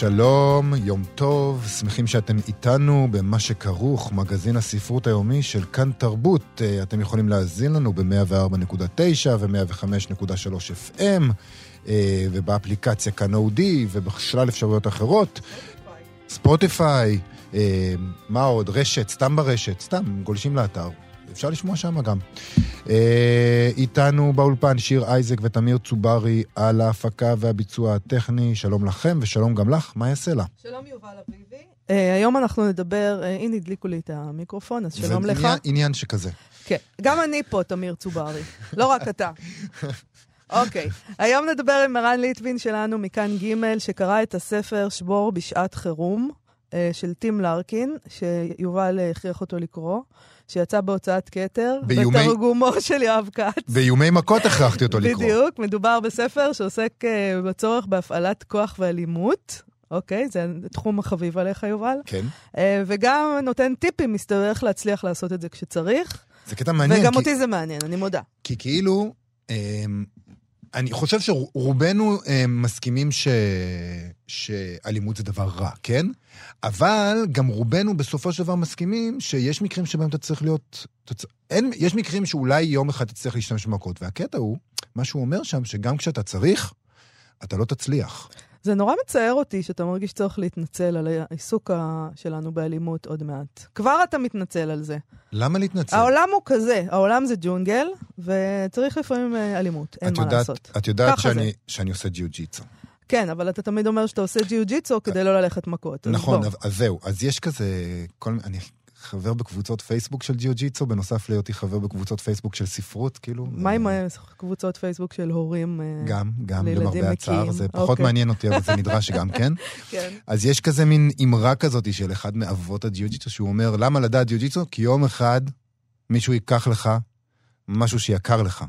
שלום, יום טוב, שמחים שאתם איתנו במה שכרוך, מגזין הספרות היומי של כאן תרבות. אה, אתם יכולים להאזין לנו ב-104.9 ו-105.3 FM, אה, ובאפליקציה כאן אודי, ובשלל אפשרויות אחרות. ספוטיפיי, אה, מה עוד? רשת, סתם ברשת, סתם, גולשים לאתר. אפשר לשמוע שם גם. אה, איתנו באולפן שיר אייזק ותמיר צוברי על ההפקה והביצוע הטכני. שלום לכם ושלום גם לך, מה יעשה לה? שלום יובל אביבי. Uh, היום אנחנו נדבר, uh, הנה הדליקו לי את המיקרופון, אז שלום לך. זה עניין, עניין שכזה. כן, גם אני פה, תמיר צוברי, לא רק אתה. אוקיי, okay. היום נדבר עם ערן ליטבין שלנו מכאן ג', שקרא את הספר שבור בשעת חירום, uh, של טים לארקין, שיובל הכריח אותו לקרוא. שיצא בהוצאת כתר, ביומי... בתרגומו של יואב כץ. באיומי מכות הכרחתי אותו לקרוא. בדיוק, מדובר בספר שעוסק uh, בצורך בהפעלת כוח ואלימות. אוקיי, זה תחום החביב עליך, יובל. כן. Uh, וגם נותן טיפים, מסתבר, איך להצליח לעשות את זה כשצריך. זה קטע מעניין. וגם כי... אותי זה מעניין, אני מודה. כי כאילו, אה, אני חושב שרובנו אה, מסכימים ש... שאלימות זה דבר רע, כן? אבל גם רובנו בסופו של דבר מסכימים שיש מקרים שבהם אתה צריך להיות... אתה... אין, יש מקרים שאולי יום אחד תצטרך להשתמש במכות, והקטע הוא, מה שהוא אומר שם, שגם כשאתה צריך, אתה לא תצליח. זה נורא מצער אותי שאתה מרגיש צורך להתנצל על העיסוק שלנו באלימות עוד מעט. כבר אתה מתנצל על זה. למה להתנצל? העולם הוא כזה, העולם זה ג'ונגל, וצריך לפעמים אה, אלימות, אין מה יודעת, לעשות. את יודעת שאני, שאני עושה ג'יו-ג'יצו. כן, אבל אתה תמיד אומר שאתה עושה ג'יו-ג'יצו כדי לא ללכת מכות. נכון, אז, אז זהו. אז יש כזה... כל, אני חבר בקבוצות פייסבוק של ג'יו-ג'יצו, בנוסף להיותי חבר בקבוצות פייסבוק של ספרות, כאילו... מה עם קבוצות פייסבוק של הורים אה, גם, גם, למרבה הצער, זה פחות אוקיי. מעניין אותי, אבל זה נדרש גם, כן? כן. אז יש כזה מין אמרה כזאת של אחד מאבות הג'יו-ג'יצו, שהוא אומר, למה לדעת ג'יו-ג'יצו? כי יום אחד מישהו ייקח לך משהו שיקר לך.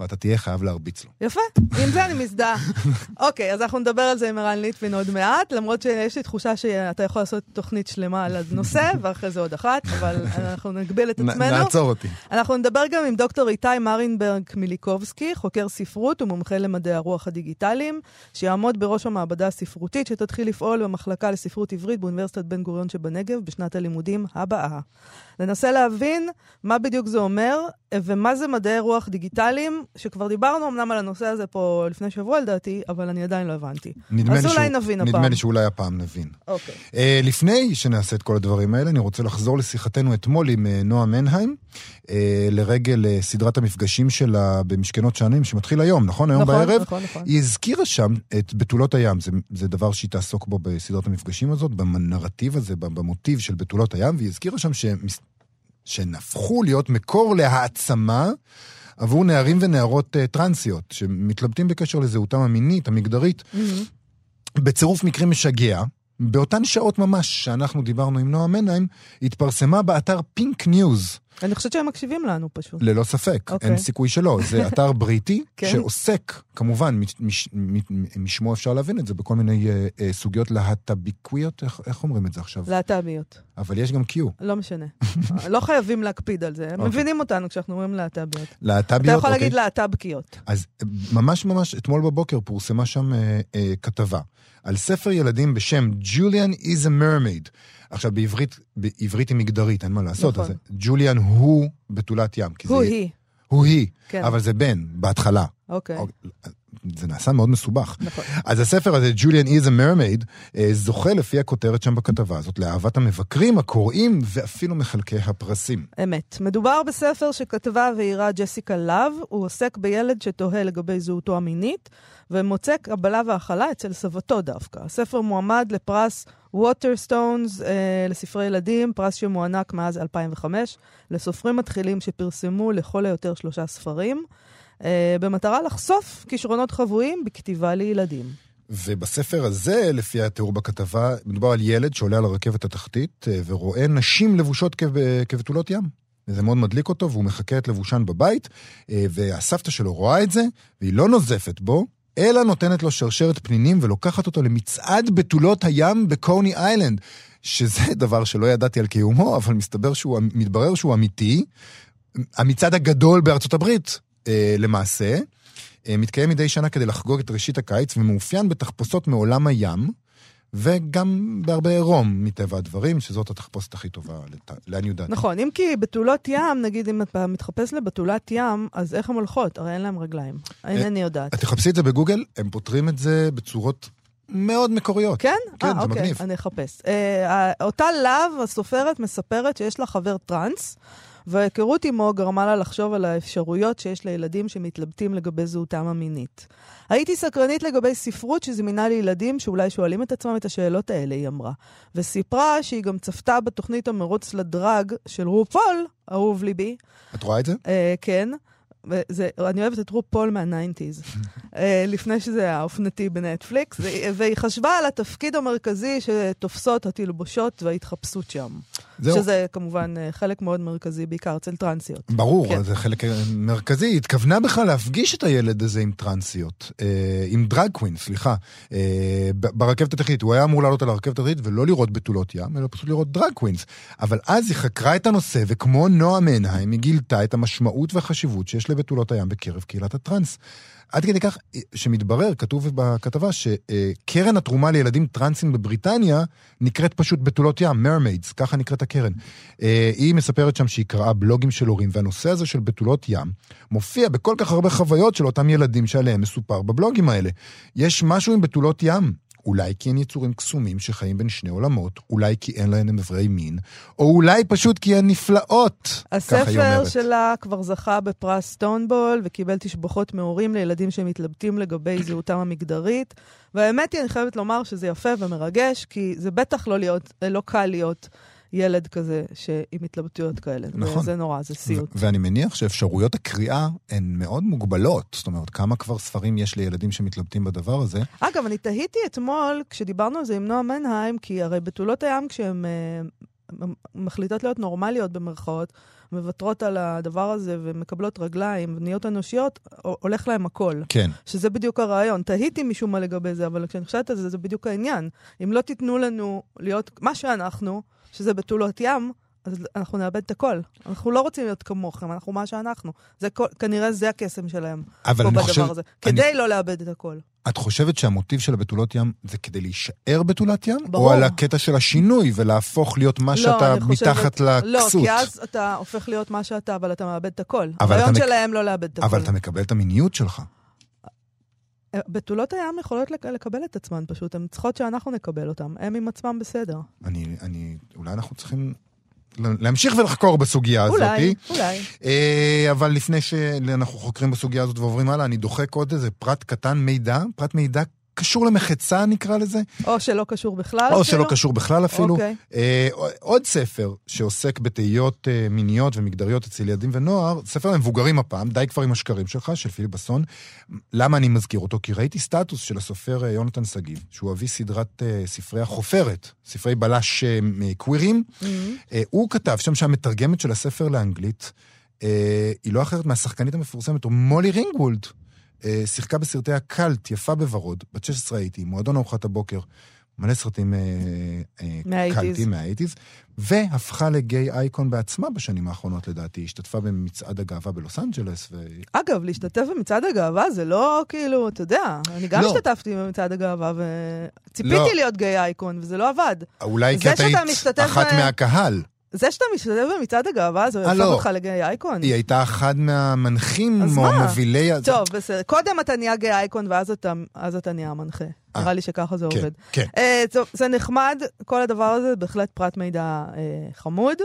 ואתה תהיה חייב להרביץ לו. יפה, עם זה אני מזדהה. אוקיי, אז אנחנו נדבר על זה עם ערן ליטבין עוד מעט, למרות שיש לי תחושה שאתה יכול לעשות תוכנית שלמה על הנושא, ואחרי זה עוד אחת, אבל אנחנו נגביל את עצמנו. נעצור אותי. אנחנו נדבר גם עם דוקטור איתי מרינברג מיליקובסקי, חוקר ספרות ומומחה למדעי הרוח הדיגיטליים, שיעמוד בראש המעבדה הספרותית שתתחיל לפעול במחלקה לספרות עברית באוניברסיטת בן גוריון שבנגב בשנת הלימודים הבאה. ננסה להבין מה בדיוק זה אומר, ומה זה מדעי רוח דיגיטליים, שכבר דיברנו אמנם על הנושא הזה פה לפני שבוע לדעתי, אבל אני עדיין לא הבנתי. אז אולי שהוא, נבין הפעם. נדמה לי שאולי הפעם נבין. אוקיי. Uh, לפני שנעשה את כל הדברים האלה, אני רוצה לחזור לשיחתנו אתמול עם uh, נועה מנהיים, uh, לרגל uh, סדרת המפגשים שלה במשכנות שענים, שמתחיל היום, נכון? היום נכון, בערב. נכון, נכון. היא הזכירה שם את בתולות הים, זה, זה דבר שהיא תעסוק בו בסדרת המפגשים הזאת, בנרטיב הזה, במוטיב של בתולות הים, והיא הזכירה שם. שהן הפכו להיות מקור להעצמה עבור נערים ונערות uh, טרנסיות, שמתלבטים בקשר לזהותם המינית, המגדרית, mm-hmm. בצירוף מקרים משגע. באותן שעות ממש שאנחנו דיברנו עם נועה מנהיים, התפרסמה באתר Pink News. אני חושבת שהם מקשיבים לנו פשוט. ללא ספק, okay. אין אוקיי. סיכוי שלא. זה אתר בריטי כן. שעוסק, כמובן, מש, מש, משמו אפשר להבין את זה, בכל מיני uh, uh, סוגיות להט"ביקוויות, איך, איך אומרים את זה עכשיו? להט"ביות. אבל יש גם Q. לא משנה. לא חייבים להקפיד על זה, הם okay. אוקיי. מבינים אותנו כשאנחנו אומרים להט"ביות. להט"ביות, אתה יכול okay. להגיד אוקיי. להט"בקיות. אז ממש ממש אתמול בבוקר פורסמה שם uh, uh, כתבה על ספר ילדים בשם Julian is a Mermaid. עכשיו, בעברית, בעברית היא מגדרית, אין מה לעשות. נכון. אז ג'וליאן הוא בתולת ים. הוא זה... היא. הוא היא, כן. אבל זה בן, בהתחלה. אוקיי. זה נעשה מאוד מסובך. נכון. אז הספר הזה, ג'וליאן is a mermaid, אה, זוכה לפי הכותרת שם בכתבה הזאת, לאהבת המבקרים, הקוראים ואפילו מחלקי הפרסים. אמת. מדובר בספר שכתבה ואיירה ג'סיקה לאב, הוא עוסק בילד שתוהה לגבי זהותו המינית, ומוצא קבלה והכלה אצל סבתו דווקא. הספר מועמד לפרס Waterstones אה, לספרי ילדים, פרס שמוענק מאז 2005 לסופרים מתחילים שפרסמו לכל היותר שלושה ספרים, אה, במטרה לחשוף כישרונות חבויים בכתיבה לילדים. ובספר הזה, לפי התיאור בכתבה, מדובר על ילד שעולה על הרכבת התחתית אה, ורואה נשים לבושות כב- כבתולות ים. וזה מאוד מדליק אותו, והוא מחקה את לבושן בבית, אה, והסבתא שלו רואה את זה, והיא לא נוזפת בו, אלא נותנת לו שרשרת פנינים ולוקחת אותו למצעד בתולות הים בקוני איילנד, שזה דבר שלא ידעתי על קיומו, אבל מסתבר שהוא, מתברר שהוא אמיתי. המצעד הגדול בארצות הברית, אה, למעשה, אה, מתקיים מדי שנה כדי לחגוג את ראשית הקיץ, ומאופיין בתחפושות מעולם הים. וגם בהרבה עירום, מטבע הדברים, שזאת התחפושת הכי טובה. לעניות דעתי. נכון, אם כי בתולות ים, נגיד אם אתה מתחפש לבתולת ים, אז איך הן הולכות? הרי אין להן רגליים. אינני יודעת. את תחפשי את זה בגוגל, הם פותרים את זה בצורות מאוד מקוריות. כן? כן, 아, זה אוקיי, מגניב. אני אחפש. אה, אותה להב, הסופרת, מספרת שיש לה חבר טראנס, וההיכרות עמו גרמה לה לחשוב על האפשרויות שיש לילדים שמתלבטים לגבי זהותם המינית. הייתי סקרנית לגבי ספרות שזמינה לילדים שאולי שואלים את עצמם את השאלות האלה, היא אמרה. וסיפרה שהיא גם צפתה בתוכנית המרוץ ל drag של רופול, אהוב ליבי. את רואה את זה? אה, כן. וזה, אני אוהבת את רופול מה nineties, אה, לפני שזה היה אופנתי בנטפליקס, והיא חשבה על התפקיד המרכזי שתופסות התלבושות וההתחפשות שם. זהו. שזה כמובן אה, חלק מאוד מרכזי, בעיקר אצל טרנסיות. ברור, כן. זה חלק אה, מרכזי. היא התכוונה בכלל להפגיש את הילד הזה עם טרנסיות, אה, עם drag queen, סליחה, אה, ברכבת התחתית. הוא היה אמור לעלות על הרכבת התחתית ולא לראות בתולות ים, אלא פשוט לראות drag queens. אבל אז היא חקרה את הנושא, וכמו נועה מנהיים, היא גילתה את המשמעות והחשיבות שיש לבתולות הים בקרב קהילת הטרנס. עד כדי כך שמתברר, כתוב בכתבה, שקרן התרומה לילדים טרנסים בבריטניה נקראת פשוט בתולות ים, מרמיידס, ככה נקראת הקרן. אה, היא מספרת שם שהיא קראה בלוגים של הורים, והנושא הזה של בתולות ים מופיע בכל כך הרבה חוויות של אותם ילדים שעליהם מסופר בבלוגים האלה. יש משהו עם בתולות ים. אולי כי הן יצורים קסומים שחיים בין שני עולמות, אולי כי אין להן איברי מין, או אולי פשוט כי הן נפלאות, ככה היא הספר. שלה כבר זכה בפרס סטונבול וקיבל תשבחות מהורים לילדים שמתלבטים לגבי זהותם המגדרית. והאמת היא, אני חייבת לומר שזה יפה ומרגש, כי זה בטח לא, להיות, לא קל להיות ילד כזה ש... עם התלבטויות כאלה. נכון. זה נורא, זה סיוט. ואני מניח שאפשרויות הקריאה הן מאוד מוגבלות. זאת אומרת, כמה כבר ספרים יש לילדים שמתלבטים בדבר הזה? אגב, אני תהיתי אתמול, כשדיברנו על זה עם נועה מנהיים, כי הרי בתולות הים, כשהן אה, מחליטות להיות נורמליות במרכאות, מוותרות על הדבר הזה ומקבלות רגליים ונהיות אנושיות, הולך להם הכל. כן. שזה בדיוק הרעיון. תהיתי משום מה לגבי זה, אבל כשאני חושבת על זה, זה בדיוק העניין. אם לא תיתנו לנו להיות מה שאנחנו, שזה בתולות ים, אז אנחנו נאבד את הכל. אנחנו לא רוצים להיות כמוכם, אנחנו מה שאנחנו. זה כל, כנראה זה הקסם שלהם אבל פה אני בדבר חושב... הזה. אני- כדי לא לאבד את הכל. את חושבת שהמוטיב של הבתולות ים זה כדי להישאר בתולת ים? ברור. או על הקטע של השינוי ולהפוך להיות מה לא, שאתה חושבת- מתחת לכסות? לא, כי אז אתה הופך להיות מה שאתה, אבל אתה מאבד את הכל. אבל הרעיון מק- שלהם לא לאבד את הכל. אבל אתה מקבל את המיניות שלך. בתולות הים יכולות לק- לקבל את עצמן פשוט, הן צריכות שאנחנו נקבל אותן. הם עם עצמם בסדר. אני, אני, אולי אנחנו צריכים להמשיך ולחקור בסוגיה הזאת. אולי, אולי. אה, אבל לפני שאנחנו חוקרים בסוגיה הזאת ועוברים הלאה, אני דוחק עוד איזה פרט קטן, מידע, פרט מידע קשור למחצה נקרא לזה, או שלא קשור בכלל או אפילו. שלא קשור בכלל אפילו. אוקיי. אה, עוד ספר שעוסק בתהיות אה, מיניות ומגדריות אצל ילדים ונוער, ספר למבוגרים הפעם, די כבר עם השקרים שלך, של פיליפ בסון. למה אני מזכיר אותו? כי ראיתי סטטוס של הסופר אה, יונתן שגיב, שהוא אבי סדרת אה, ספרי החופרת, ספרי בלש אה, קווירים. Mhm. אה, הוא כתב שם שהמתרגמת של הספר לאנגלית אה, היא לא אחרת מהשחקנית המפורסמת, או מולי רינגוולד. אה, שיחקה בסרטי הקאלט, יפה בוורוד, בת 16 הייתי, מועדון ארוחת הבוקר, מלא סרטים אה, אה, מה eighties. קאלטים מה eighties, והפכה ל gay icon בעצמה בשנים האחרונות לדעתי, השתתפה במצעד הגאווה בלוס אנג'לס, ו... אגב, להשתתף במצעד הגאווה זה לא כאילו, אתה יודע, אני גם לא. השתתפתי במצעד הגאווה וציפיתי לא. להיות גיי אייקון, וזה לא עבד. אולי כי את היית משתתף אחת ב- מהקהל. זה שאתה משתתף במצעד הגאווה, זה אה, הופך לא. אותך לגיי אייקון. היא הייתה אחד מהמנחים, או? מובילי... טוב, בסדר. קודם אתה נהיה גיי אייקון ואז אתה, נהיה המנחה. אה. נראה לי שככה זה כן, עובד. כן. אה, זה נחמד, כל הדבר הזה בהחלט פרט מידע אה, חמוד,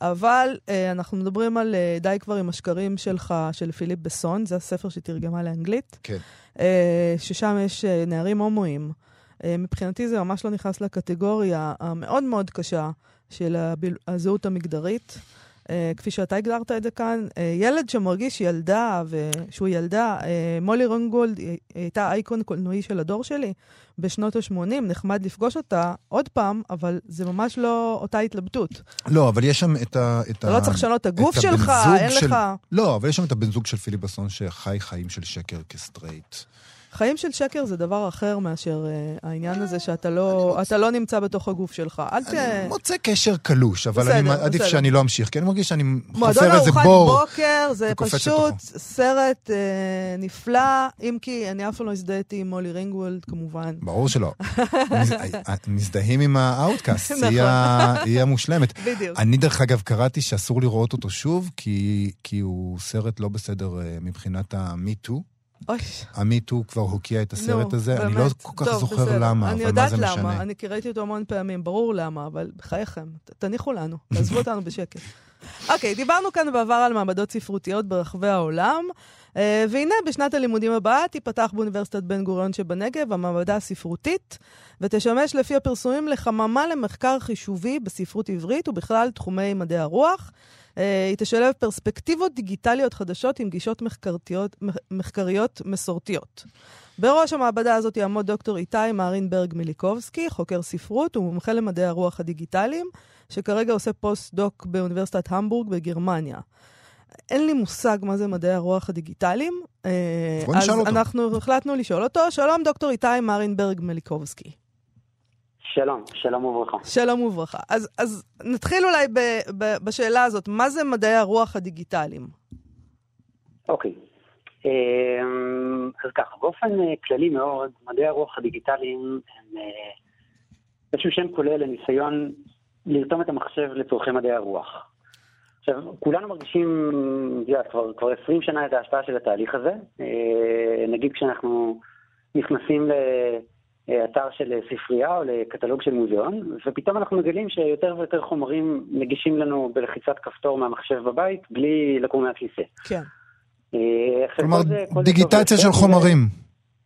אבל אה, אנחנו מדברים על אה, די כבר עם השקרים שלך, של פיליפ בסון, זה הספר שתרגמה לאנגלית, כן. אה, ששם יש אה, נערים הומואים. אה, מבחינתי זה ממש לא נכנס לקטגוריה המאוד מאוד קשה של. הזהות המגדרית. אה, כפי שאתה הגדרת את זה כאן, אה, ילד שמרגיש ילדה, ושהוא ילדה, אה, מולי רונגולד הייתה אייקון קולנועי של הדור שלי בשנות ה-80, נחמד לפגוש אותה עוד פעם, אבל זה ממש לא אותה התלבטות. לא, אבל יש שם את ה... אתה לא צריך לשנות את הגוף שלך, אין של... לך... לא, אבל יש שם את הבן זוג של פיליבסון שחי חיים של שקר כסטרייט. חיים של שקר זה דבר אחר מאשר uh, העניין הזה שאתה לא, מוצא... לא נמצא בתוך הגוף שלך. אל ת... אני מוצא קשר קלוש, אבל בסדר, אני עדיף בסדר. שאני לא אמשיך, כי אני מרגיש שאני חופר איזה בור. מועדון ארוחת בוקר זה פשוט סרט uh, נפלא, אם כי אני אף פעם לא הזדהיתי עם מולי רינגוולד, כמובן. ברור שלא. מזדהים עם ה outcast, נכון. היא המושלמת. בדיוק. אני דרך אגב קראתי שאסור לראות אותו שוב, כי, כי הוא סרט לא בסדר uh, מבחינת ה-MeToo. אוי. ה MeToo כבר הוקיע את הסרט נו, הזה, באמת. אני לא כל כך טוב, זוכר בסדר. למה, אבל מה זה למה. משנה? אני יודעת למה, אני ראיתי אותו המון פעמים, ברור למה, אבל בחייכם, תניחו לנו, תעזבו אותנו בשקט. אוקיי, okay, דיברנו כאן בעבר על מעבדות ספרותיות ברחבי העולם, uh, והנה בשנת הלימודים הבאה תיפתח באוניברסיטת בן גוריון שבנגב המעבדה הספרותית, ותשמש לפי הפרסומים לחממה למחקר חישובי בספרות עברית ובכלל תחומי מדעי הרוח. אה, היא תשלב פרספקטיבות דיגיטליות חדשות עם גישות מחקריות, מחקריות מסורתיות. בראש המעבדה הזאת יעמוד דוקטור איתי מרינברג מליקובסקי, חוקר ספרות ומומחה למדעי הרוח הדיגיטליים, שכרגע עושה פוסט-דוק באוניברסיטת המבורג בגרמניה. אין לי מושג מה זה מדעי הרוח הדיגיטליים. אה. אז אנחנו החלטנו לשאול אותו. שלום, דוקטור איתי מרינברג מליקובסקי. שלום, שלום וברכה. שלום וברכה. אז, אז נתחיל אולי ב, ב, בשאלה הזאת, מה זה מדעי הרוח הדיגיטליים? אוקיי. אמ, אז ככה, באופן אה, כללי מאוד, מדעי הרוח הדיגיטליים הם אה, איזשהו שם כולל לניסיון לרתום את המחשב לצורכי מדעי הרוח. עכשיו, כולנו מרגישים, יודע, כבר, כבר 20 שנה את ההשפעה של התהליך הזה. אה, נגיד כשאנחנו נכנסים ל... אתר של ספרייה או לקטלוג של מוזיאון, ופתאום אנחנו מגלים שיותר ויותר חומרים מגישים לנו בלחיצת כפתור מהמחשב בבית, בלי לקום מהכיסא. כן. אה, כלומר, דיגיטציה של חומרים,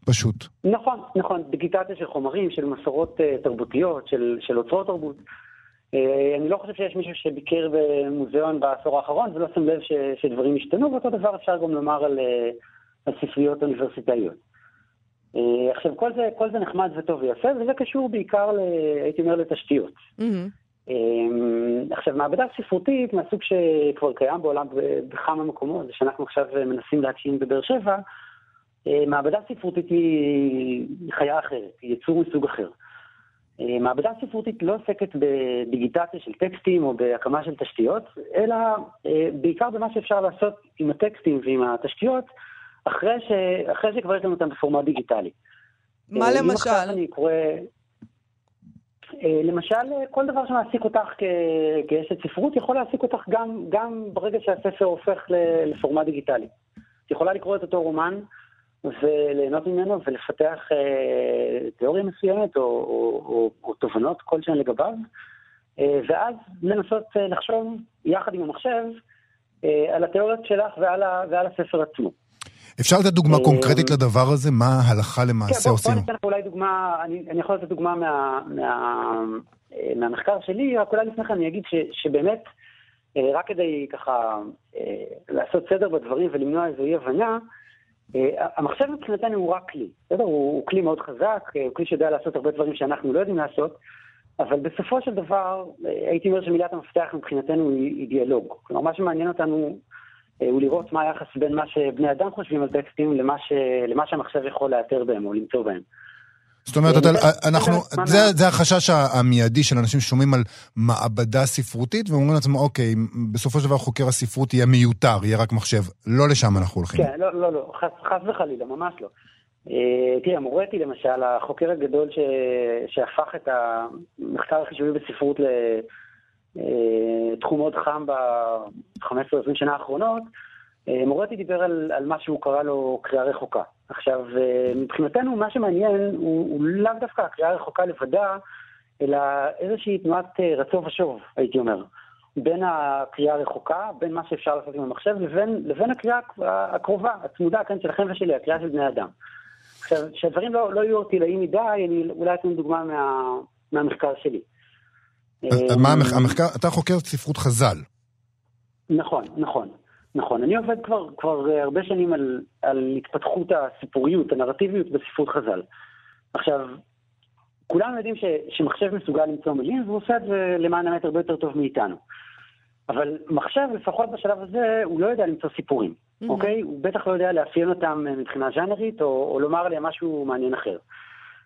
פשוט. נכון, נכון, דיגיטציה של חומרים, של מסורות uh, תרבותיות, של, של אוצרות תרבות. Uh, אני לא חושב שיש מישהו שביקר במוזיאון בעשור האחרון ולא שם לב ש, שדברים השתנו, ואותו דבר אפשר גם לומר על, על ספריות אוניברסיטאיות. אה, עכשיו, כל זה, כל זה נחמד וטוב ויפה, וזה קשור בעיקר, ל, הייתי אומר, לתשתיות. Mm-hmm. עכשיו, מעבדה ספרותית מהסוג שכבר קיים בעולם בכמה מקומות, זה שאנחנו עכשיו מנסים להקים בבאר שבע, אה, מעבדה ספרותית היא חיה אחרת, היא יצור מסוג אחר. מעבדה ספרותית לא עוסקת בדיגיטציה של טקסטים או בהקמה של תשתיות, אלא בעיקר במה שאפשר לעשות עם הטקסטים ועם התשתיות, אחרי, ש... אחרי שכבר יש לנו אותם בפורמט דיגיטלי. מה אה, למשל? אני קורא... אה, למשל, כל דבר שמעסיק אותך כ- כאשת ספרות יכול להעסיק אותך גם, גם ברגע שהספר הופך לפורמט דיגיטלי. את יכולה לקרוא את אותו רומן וליהנות ממנו ולפתח אה, תיאוריה מסוימת או, או, או, או תובנות כלשהן לגביו, אה, ואז לנסות אה, לחשוב יחד עם המחשב אה, על התיאוריות שלך ועל, ה, ועל הספר עצמו. אפשר לתת דוגמה אה, קונקרטית לדבר הזה? מה הלכה למעשה כן, עושים? בוא ניתן לך אולי דוגמה, אני יכול לתת דוגמה אה, מהמחקר שלי, רק אולי לפני כן אני אגיד שבאמת, אה, רק כדי ככה לעשות סדר בדברים ולמנוע איזו אי הבנה, המחשב מבחינתנו הוא רק כלי, בסדר? הוא כלי מאוד חזק, הוא כלי שיודע לעשות הרבה דברים שאנחנו לא יודעים לעשות, אבל בסופו של דבר, הייתי אומר שמילת המפתח מבחינתנו היא דיאלוג. כלומר, מה שמעניין אותנו אה, הוא לראות מה היחס בין מה שבני אדם חושבים על טקסטים למה, ש... למה שהמחשב יכול לאתר בהם או למצוא בהם. זאת אומרת, אתה, אנחנו, זה, זה החשש המיידי של אנשים ששומעים על מעבדה ספרותית ואומרים לעצמם, אוקיי, בסופו של דבר חוקר הספרות יהיה מיותר, יהיה רק מחשב. לא לשם אנחנו הולכים. כן, לא, לא, לא, חס, חס וחלילה, ממש לא. תראה, מורטי למשל, החוקר הגדול ש, שהפך את המחקר החישובי בספרות. אה, תחום מאוד חם ב-15-20 שנה האחרונות, אה, מורטי דיבר על, על מה שהוא קרא לו קריאה רחוקה. עכשיו, אה, מבחינתנו מה שמעניין הוא, הוא לאו דווקא הקריאה הרחוקה לבדה, אלא איזושהי תנועת רצו ושוב, הייתי אומר. בין הקריאה הרחוקה, בין מה שאפשר לעשות עם המחשב, לבין, לבין הקריאה הקרובה, הצמודה, כן, שלכם ושלי, הקריאה של בני אדם. עכשיו, שהדברים לא, לא יהיו ארטילאיים מדי, אני אולי אתן דוגמה מה, מהמחקר שלי. מה המחקר? אתה חוקר ספרות חז"ל. נכון, נכון. נכון. אני עובד כבר, כבר הרבה שנים על, על התפתחות הסיפוריות, הנרטיביות בספרות חז"ל. עכשיו, כולם יודעים ש, שמחשב מסוגל למצוא מילים, והוא עושה את זה למען האמת הרבה יותר טוב מאיתנו. אבל מחשב, לפחות בשלב הזה, הוא לא יודע למצוא סיפורים, mm-hmm. אוקיי? הוא בטח לא יודע לאפיין אותם מבחינה ז'אנרית, או, או לומר עליהם משהו מעניין אחר.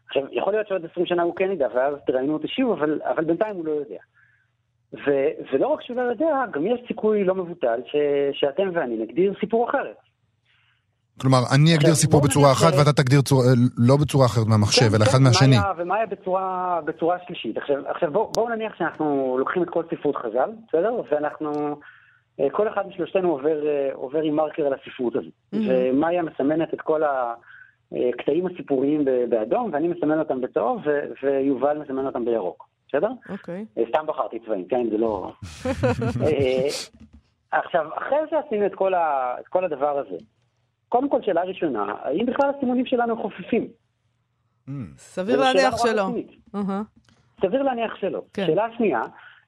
עכשיו, יכול להיות שעוד 20 שנה הוא כן ידע, ואז תראיינו אותי שוב, אבל, אבל בינתיים הוא לא יודע. ו, ולא רק שהוא לא יודע, גם יש סיכוי לא מבוטל ש, שאתם ואני נגדיר סיפור אחרת. כלומר, אני אגדיר סיפור בצורה אחת ואתה תגדיר צורה, לא בצורה אחרת מהמחשב, כן, אלא אחד כן, מהשני. ומה היה בצורה, בצורה שלישית. עכשיו, עכשיו בואו בוא נניח שאנחנו לוקחים את כל ספרות חז"ל, בסדר? ואנחנו, אה, כל אחד משלושתנו עובר, אה, עובר עם מרקר על הספרות הזאת. Mm-hmm. ומאיה מסמנת את כל הקטעים הסיפוריים באדום, ואני מסמן אותם בצהוב, ויובל מסמן אותם בירוק. בסדר? אוקיי. Okay. סתם בחרתי צבעים, כן? זה לא... עכשיו, אחרי שעשינו את כל, ה, את כל הדבר הזה, קודם כל, שאלה ראשונה, האם בכלל הסימונים שלנו חופפים? Mm. סביר להניח שלא. סביר להניח שלא. כן. שאלה שנייה,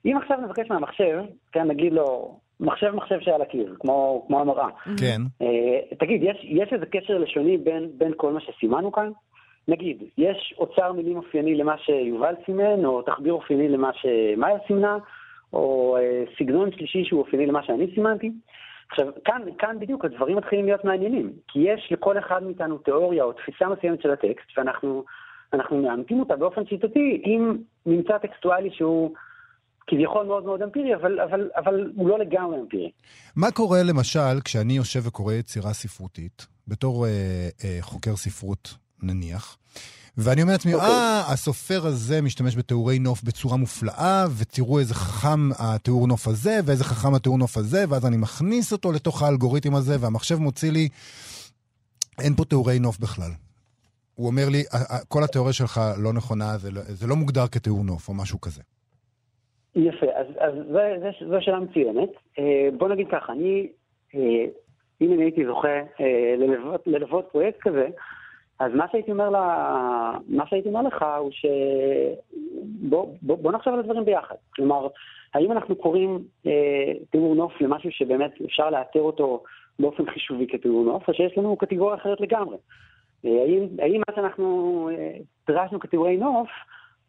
אם עכשיו נבקש מהמחשב, כן, נגיד לו, מחשב מחשב שעל הקיר, כמו, כמו המראה. כן. Uh, תגיד, יש, יש איזה קשר לשוני בין, בין כל מה שסימנו כאן? נגיד, יש אוצר מילים אופייני למה שיובל סימן, או תחביר אופייני למה שמאיה סימנה, או uh, סגנון שלישי שהוא אופייני למה שאני סימנתי. עכשיו, כאן, כאן בדיוק הדברים מתחילים להיות מעניינים, כי יש לכל אחד מאיתנו תיאוריה או תפיסה מסוימת של הטקסט, ואנחנו מאמתים אותה באופן שיטתי עם ממצא טקסטואלי שהוא כביכול מאוד מאוד אמפירי, אבל, אבל, אבל הוא לא לגמרי אמפירי. מה קורה למשל כשאני יושב וקורא יצירה ספרותית, בתור אה, אה, חוקר ספרות נניח, ואני אומר לעצמי, אוקיי. אה, okay. הסופר הזה משתמש בתיאורי נוף בצורה מופלאה, ותראו איזה חכם התיאור נוף הזה, ואיזה חכם התיאור נוף הזה, ואז אני מכניס אותו לתוך האלגוריתם הזה, והמחשב מוציא לי, אין פה תיאורי נוף בכלל. הוא אומר לי, כל התיאוריה שלך לא נכונה, זה לא, זה לא מוגדר כתיאור נוף, או משהו כזה. יפה, אז, אז זו שאלה מצוינת. אה, בוא נגיד ככה, אני, אה, אם אני הייתי זוכה אה, ללוות, ללוות פרויקט כזה, אז מה שהייתי אומר, לה, מה שהייתי אומר לך הוא שבוא בוא, בוא נחשוב על הדברים ביחד. כלומר, האם אנחנו קוראים אה, תיאור נוף למשהו שבאמת אפשר לאתר אותו באופן חישובי כתיאור נוף, או שיש לנו קטגוריה אחרת לגמרי? אה, האם, האם מה שאנחנו אה, דרשנו כתיאורי נוף,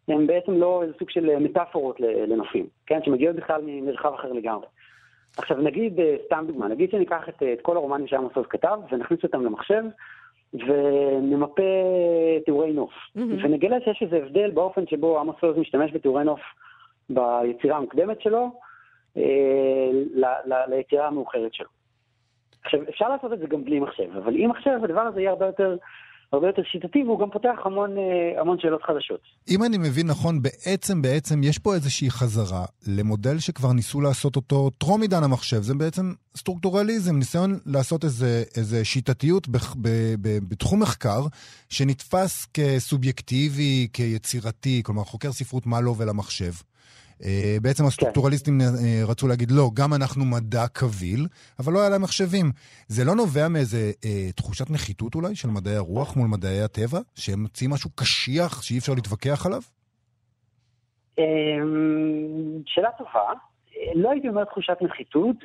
הם בעצם לא איזה סוג של מטאפורות לנופים, כן? שמגיעות בכלל ממרחב אחר לגמרי. עכשיו נגיד, אה, סתם דוגמה, נגיד שניקח את, את כל הרומנים שעמוס עוז כתב ונכניס אותם למחשב, ונמפה תיאורי נוף. Mm-hmm. ונגלה שיש איזה הבדל באופן שבו עמוס עוז משתמש בתיאורי נוף ביצירה המוקדמת שלו, אה, ל- ל- ליצירה המאוחרת שלו. עכשיו, אפשר לעשות את זה גם בלי מחשב, אבל עם מחשב הדבר הזה יהיה הרבה יותר הרבה יותר שיטתי, והוא גם פותח המון, אה, המון שאלות חדשות. אם אני מבין נכון, בעצם, בעצם יש פה איזושהי חזרה למודל שכבר ניסו לעשות אותו טרום עידן המחשב. זה בעצם סטרוקטורליזם, ניסיון לעשות איזה, איזה שיטתיות ב, ב, ב, בתחום מחקר, שנתפס כסובייקטיבי, כיצירתי, כלומר חוקר ספרות מה לו ולמחשב. אה, בעצם הסטרוקטורליסטים אה, רצו להגיד, לא, גם אנחנו מדע קביל, אבל לא היה להם מחשבים. זה לא נובע מאיזה אה, תחושת נחיתות אולי של מדעי הרוח מול מדעי הטבע, שהם מוצאים משהו קשיח שאי אפשר להתווכח עליו? אמ, שאלה טובה. לא הייתי אומר תחושת נחיתות,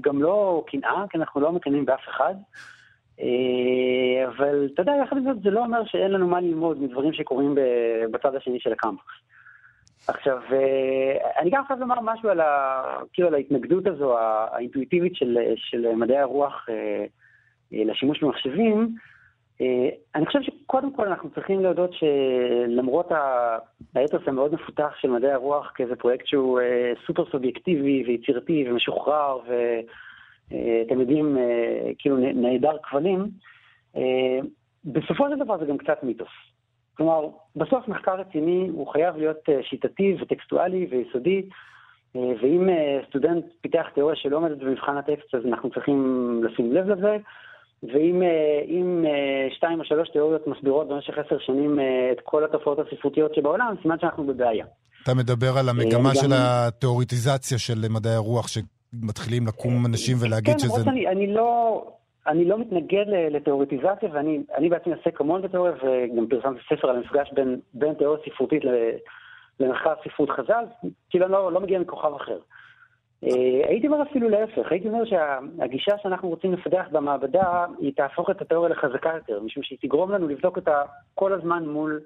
גם לא קנאה, כי אנחנו לא מקנאים באף אחד. אבל אתה יודע, יחד עם זאת, זה לא אומר שאין לנו מה ללמוד מדברים שקורים בצד השני של הקמפוס. עכשיו, אה, אני גם חייב לומר משהו על, ה, כאילו, על ההתנגדות הזו, האינטואיטיבית של, של מדעי הרוח אה, אה, לשימוש במחשבים. אני חושב שקודם כל אנחנו צריכים להודות שלמרות האתוס המאוד מפותח של מדעי הרוח כאיזה פרויקט שהוא סופר סובייקטיבי ויצירתי ומשוחרר ואתם יודעים, כאילו נעדר כבלים, בסופו של דבר זה גם קצת מיתוס. כלומר, בסוף מחקר רציני הוא חייב להיות אה, שיטתי וטקסטואלי ויסודי, אה, ואם אה, סטודנט פיתח תיאוריה שלא עומדת במבחן הטקסט, אז אנחנו צריכים לשים לב לזה. ואם שתיים או שלוש תיאוריות מסבירות במשך עשר שנים את כל התופעות הספרותיות שבעולם, סימן שאנחנו בבעיה. אתה מדבר על המגמה של התיאוריטיזציה של מדעי הרוח, שמתחילים לקום אנשים ולהגיד כן, שזה... כן, למרות שאני לא... אני לא מתנגד לתיאוריטיזציה, ואני בעצמי עוסק המון בתיאוריה, וגם פרסמתי ספר על המפגש בין, בין תיאוריה ספרותית למחקר ספרות חז"ל, כאילו לא, לא מגיע מכוכב אחר. אה, הייתי אומר אפילו להפך, הייתי אומר שהגישה שאנחנו רוצים לפתח במעבדה, היא תהפוך את התיאוריה לחזקה יותר, משום שהיא תגרום לנו לבדוק אותה כל הזמן מול...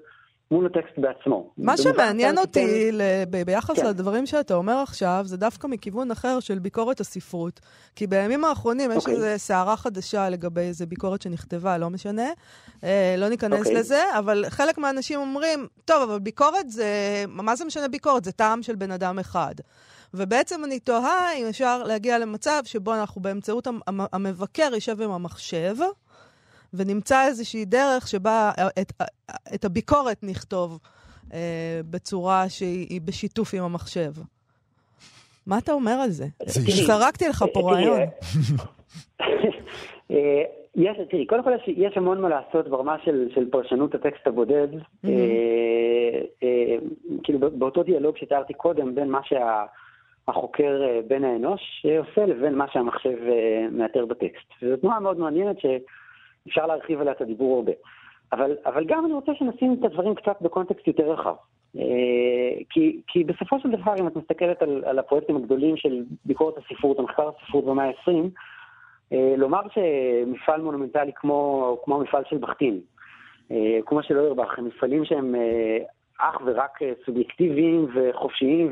מול הטקסט בעצמו. מה שמעניין אותי ב- ביחס כן. לדברים שאתה אומר עכשיו, זה דווקא מכיוון אחר של ביקורת הספרות. כי בימים האחרונים יש okay. אוקיי. איזו סערה חדשה לגבי איזו ביקורת שנכתבה, לא משנה. אה, לא ניכנס okay. אוקיי. לזה, אבל חלק מהאנשים אומרים, טוב, אבל ביקורת זה, מה זה משנה ביקורת? זה טעם של בן אדם אחד. ובעצם אני תוהה אם אפשר להגיע למצב שבו אנחנו באמצעות המבקר יישב עם המחשב, ונמצא איזושהי דרך שבה את, את הביקורת נכתוב אה, בצורה שהיא בשיתוף עם המחשב. מה אתה אומר על זה? זרקתי לך פה רעיון. אה, יש, תראי, קודם כל יש, יש המון מה לעשות ברמה של, של פרשנות הטקסט הבודד. Mm-hmm. אה, אה, כאילו באותו דיאלוג שתיארתי קודם בין מה שהחוקר אה, בן האנוש עושה לבין מה שהמחשב אה, מאתר בטקסט. וזו תנועה מאוד מעניינת ש... אפשר להרחיב עליה את הדיבור הרבה. אבל, אבל גם אני רוצה שנשים את הדברים קצת בקונטקסט יותר רחב. אה, כי, כי בסופו של דבר, אם את מסתכלת על, על הפרויקטים הגדולים של ביקורת הספרות, המחקר הספרות במאה ה-20, אה, לומר שמפעל מונומנטלי כמו, כמו המפעל של בכתין, אה, כמו של אוירבך, הם מפעלים שהם אך ורק סובייקטיביים וחופשיים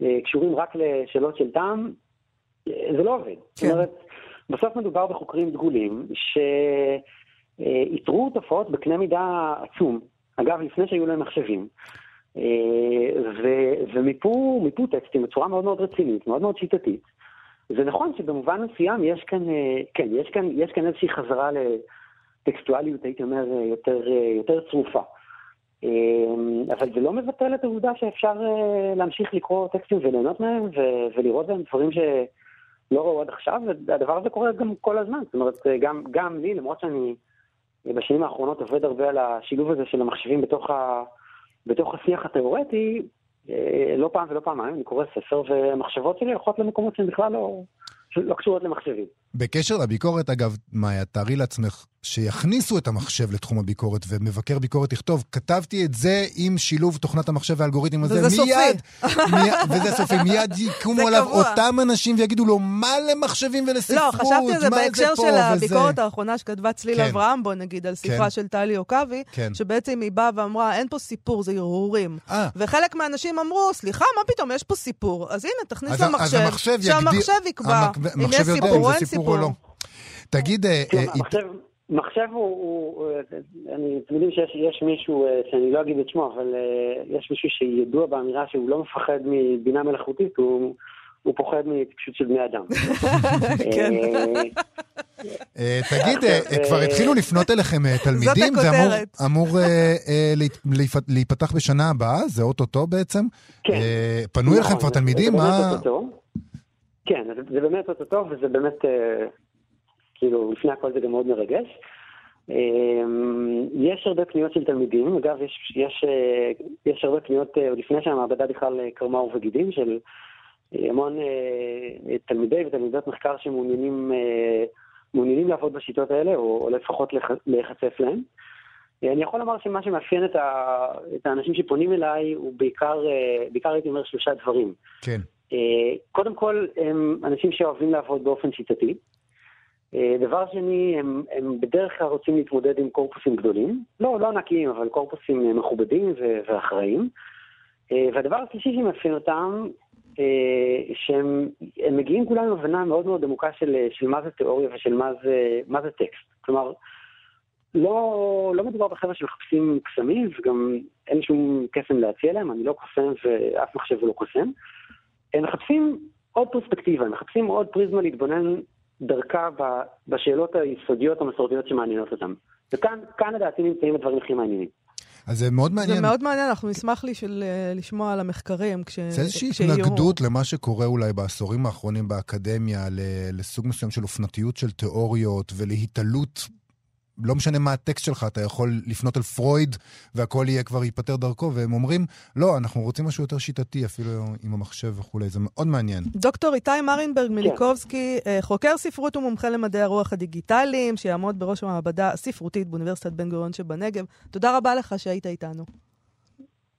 וקשורים רק לשאלות של טעם, זה לא עובד. כן. זאת אומרת, בסוף מדובר בחוקרים דגולים שאיתרו תופעות בקנה מידה עצום, אגב, לפני שהיו להם מחשבים, ו- ומיפו טקסטים בצורה מאוד מאוד רצינית, מאוד מאוד שיטתית. זה נכון שבמובן מסוים יש כאן, כן, יש כאן, יש כאן איזושהי חזרה לטקסטואליות, הייתי אומר, יותר, יותר צרופה. אבל זה לא מבטל את העובדה שאפשר להמשיך לקרוא טקסטים וליהנות מהם ולראות בהם דברים ש... לא ראו עד עכשיו, והדבר הזה קורה גם כל הזמן. זאת אומרת, גם, גם לי, למרות שאני בשנים האחרונות עובד הרבה על השילוב הזה של המחשבים בתוך, ה, בתוך השיח התיאורטי, אה, לא פעם ולא פעמיים אני קורא ספר, והמחשבות שלי הולכות למקומות שהן בכלל לא, לא קשורות למחשבים. בקשר לביקורת, אגב, מאיה, תארי לעצמך שיכניסו את המחשב לתחום הביקורת, ומבקר ביקורת יכתוב, כתבתי את זה עם שילוב תוכנת המחשב והאלגוריתם הזה, וזה מיד, סופי. מיד, וזה סופי, מיד יקומו עליו אותם אנשים ויגידו לו, מה למחשבים ולספרות, לא, חשבתי על זה בהקשר של הביקורת האחרונה שכתבה צליל כן. אברהם, בוא נגיד, על ספרה כן. של טלי עוקבי, כן. שבעצם היא באה ואמרה, אין פה סיפור, זה הרהורים. אה. וחלק מהאנשים אמרו, סליחה, מה פתאום, יש פה סיפור. אז הנה, תכניס למחשב, שהמחשב יקבע אם יש סיפור או אין סיפור. לא. תגיד... אה, כן, אה, מחשב הוא, אני, אתם יודעים שיש מישהו, אה, שאני לא אגיד את שמו, אבל יש מישהו שידוע באמירה שהוא לא מפחד מבינה מלאכותית, הוא, הוא פוחד מטיפשות של בני אדם. כן. תגיד, כבר התחילו לפנות אליכם תלמידים? זאת הכותרת. זה אמור להיפתח בשנה הבאה? זה אוטוטו בעצם? כן. פנו אליכם כבר תלמידים? כן, זה באמת אוטוטו, וזה באמת כאילו, לפני הכל זה גם מאוד מרגש. אמ, יש הרבה פניות של תלמידים, אגב, יש, יש, אה, יש הרבה פניות אה, עוד לפני שהמעבדה בכלל אה, קרמה עור וגידים, של המון תלמידי ותלמידות מחקר שמעוניינים לעבוד בשיטות האלה, או, או לפחות להיחשף להם. אני יכול לומר שמה שמאפיין את, ה, את האנשים שפונים אליי הוא בעיקר, בעיקר הייתי אומר שלושה דברים. כן. קודם כל, הם אנשים שאוהבים לעבוד באופן שיטתי. אה, דבר שני, הם, הם בדרך כלל רוצים להתמודד עם קורפוסים גדולים, לא, לא ענקיים, אבל קורפוסים אה, מכובדים ואחראיים. אה, והדבר השלישי שמאפיין אותם, שהם מגיעים כולם עם הבנה מאוד מאוד עמוקה של, של מה זה תיאוריה ושל מה זה, מה זה טקסט. כלומר, לא, לא מדובר בחבר'ה שמחפשים קסמים, וגם אין שום קסם להציע להם, אני לא קוסם ואף מחשב לא קוסם. הם מחפשים עוד פרספקטיבה, הם מחפשים עוד פריזמה להתבונן דרכה בשאלות היסודיות המסורתיות שמעניינות אותם. וכאן לדעתי נמצאים הדברים הכי מעניינים. אז זה מאוד מעניין. זה מאוד מעניין, אנחנו נשמח לי של, אה, לשמוע על המחקרים כש... זה איזושהי התנגדות למה שקורה אולי בעשורים האחרונים באקדמיה, לסוג מסוים של אופנתיות של תיאוריות ולהיתלות לא משנה מה הטקסט שלך, אתה יכול לפנות אל פרויד והכל יהיה כבר ייפתר דרכו, והם אומרים, לא, אנחנו רוצים משהו יותר שיטתי, אפילו עם המחשב וכולי, זה מאוד מעניין. דוקטור איתי מרינברג כן. מיליקובסקי, אה, חוקר ספרות ומומחה למדעי הרוח הדיגיטליים, שיעמוד בראש המעבדה הספרותית באוניברסיטת בן גוריון שבנגב. תודה רבה לך שהיית איתנו.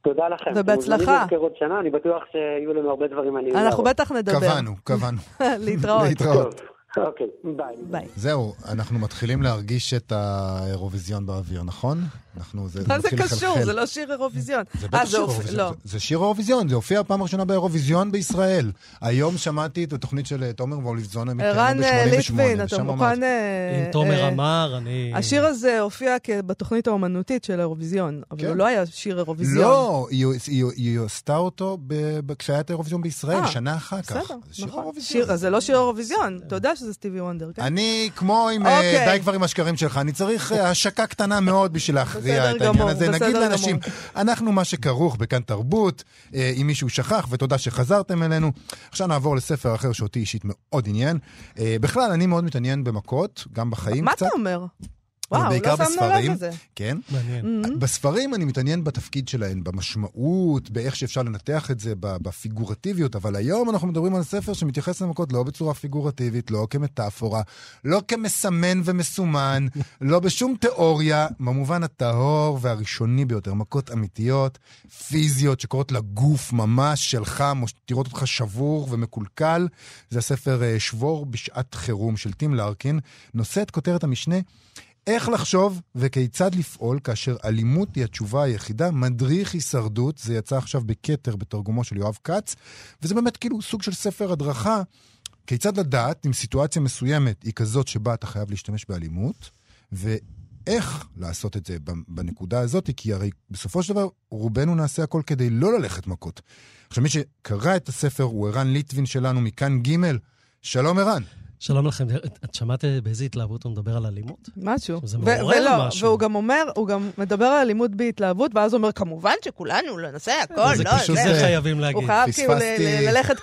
תודה לכם. ובהצלחה. אתם עוד שנה, אני בטוח שיהיו לנו הרבה דברים מעניינים. אנחנו. בטח נדבר. קבענו, קבענו. להתראות. להתראות. אוקיי, ביי. ביי. זהו, אנחנו מתחילים להרגיש את האירוויזיון באוויר, נכון? אנחנו, זה, מה זה קשור? לחלחל. זה לא שיר אירוויזיון. זה אה, בטח שיר אירוויזיון. לא. זה- זה שיר אירוויזיון, זה הופיע פעם ראשונה באירוויזיון בישראל. היום שמעתי את התוכנית של אה, תומר ואוליבזון, הם ערן התקיימו אה, ב-88. ליטבין, אתה מוכן... אה, אם תומר אה, אמר, אני... השיר הזה הופיע בתוכנית האומנותית של האירוויזיון, אבל כן. הוא לא היה שיר אירוויזיון. לא, היא- עשתה אותו כשהיה את האירוויזיון בישראל, אה, שנה אחר כך. בסדר, נכון. אירוויזיון. זה לא שיר אירוויזיון, אתה יודע שזה סטיבי וונדר, כן? אני, כמו עם אה, אוקיי. די כבר עם השקרים שלך, אני צריך אה, השקה קטנה מאוד בשביל להכריע בסדר את העניין גמור, הזה. נגיד גמור. לאנשים, אנחנו מה שכרוך בכאן תרבות, אה, אם מישהו שכח, ותודה שחזרתם אלינו. עכשיו נעבור לספר אחר שאותי אישית מאוד עניין. אה, בכלל, אני מאוד מתעניין במכות, גם בחיים מה קצת. אתה אומר? וואו, בעיקר לא שמנו לב. לזה. כן. מעניין. בספרים אני מתעניין בתפקיד שלהן, במשמעות, באיך שאפשר לנתח את זה, ב- בפיגורטיביות, אבל היום אנחנו מדברים על ספר שמתייחס למכות לא בצורה פיגורטיבית, לא כמטאפורה, לא כמסמן ומסומן, לא בשום תיאוריה, במובן הטהור והראשוני ביותר, מכות אמיתיות, פיזיות, שקורות לגוף ממש שלך, תראות אותך שבור ומקולקל. זה הספר אה, שבור בשעת חירום של טים לארקין, נושא את כותרת המשנה. איך לחשוב וכיצד לפעול כאשר אלימות היא התשובה היחידה, מדריך הישרדות, זה יצא עכשיו בכתר בתרגומו של יואב כץ, וזה באמת כאילו סוג של ספר הדרכה, כיצד לדעת אם סיטואציה מסוימת היא כזאת שבה אתה חייב להשתמש באלימות, ואיך לעשות את זה בנקודה הזאת, כי הרי בסופו של דבר רובנו נעשה הכל כדי לא ללכת מכות. עכשיו מי שקרא את הספר הוא ערן ליטבין שלנו מכאן ג', שלום ערן. שלום לכם. את שמעת באיזה התלהבות הוא מדבר על אלימות? משהו. זה מעורר ולא, משהו. והוא גם אומר, הוא גם מדבר על אלימות בהתלהבות, ואז הוא אומר, כמובן שכולנו לא נעשה הכל, זה לא, פשוט זה זה- חייבים הוא להגיד. חייב כאילו ללכת,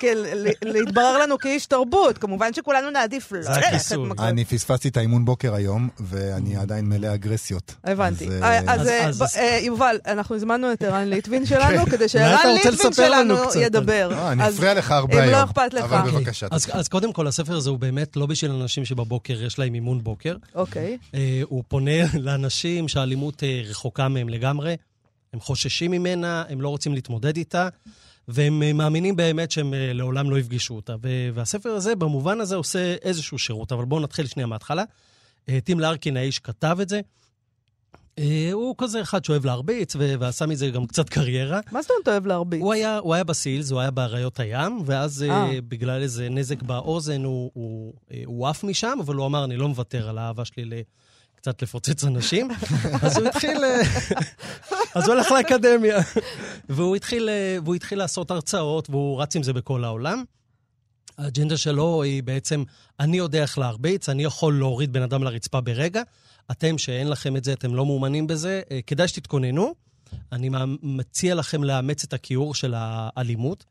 להתברר לנו כאיש תרבות. כמובן שכולנו נעדיף לא זה ללכת הכיסוי. מכות. אני פספסתי את האימון בוקר היום, ואני עדיין מלא אגרסיות. הבנתי. אז, אה, אה, אה, יובל, אנחנו הזמנו את ערן ליטבין שלנו, כדי אולי אתה שערן ליטבין שלנו. ידבר. אה, אני אפריע לך הרבה היום. לא לך. אבל בבקשה. אז, אז קודם כל, הספר הזה הוא באמת לא בשביל אנשים שבבוקר יש להם אימון בוקר. אוקיי. אה, הוא פונה לאנשים שהאלימות אה, רחוקה מהם לגמרי. הם חוששים ממנה, הם לא רוצים להתמודד איתה, והם אה, מאמינים באמת שהם לעולם לא יפגשו אותה. והספר הזה, במובן הזה, עושה איזשהו שירות. אבל בואו נתחיל שנייה מההתחלה. טים לארקין, האיש, כתב את זה. אה, הוא כזה אחד שאוהב להרביץ, ועשה מזה גם קצת קריירה. מה זאת אומרת אוהב להרביץ? הוא היה, הוא היה בסילס, הוא היה באריות הים, ואז אה. אה. בגלל איזה נזק באוזן הוא, הוא, אה, הוא עף משם, אבל הוא אמר, אני לא מוותר על האהבה שלי ל... קצת לפוצץ אנשים. אז הוא התחיל... אז הוא הלך לאקדמיה. והוא התחיל, והוא התחיל לעשות הרצאות, והוא רץ עם זה בכל העולם. האג'נדה שלו היא בעצם, אני יודע איך להרביץ, אני יכול להוריד בן אדם לרצפה ברגע. אתם, שאין לכם את זה, אתם לא מאומנים בזה, אה, כדאי שתתכוננו. אני מציע לכם לאמץ את הכיעור של האלימות,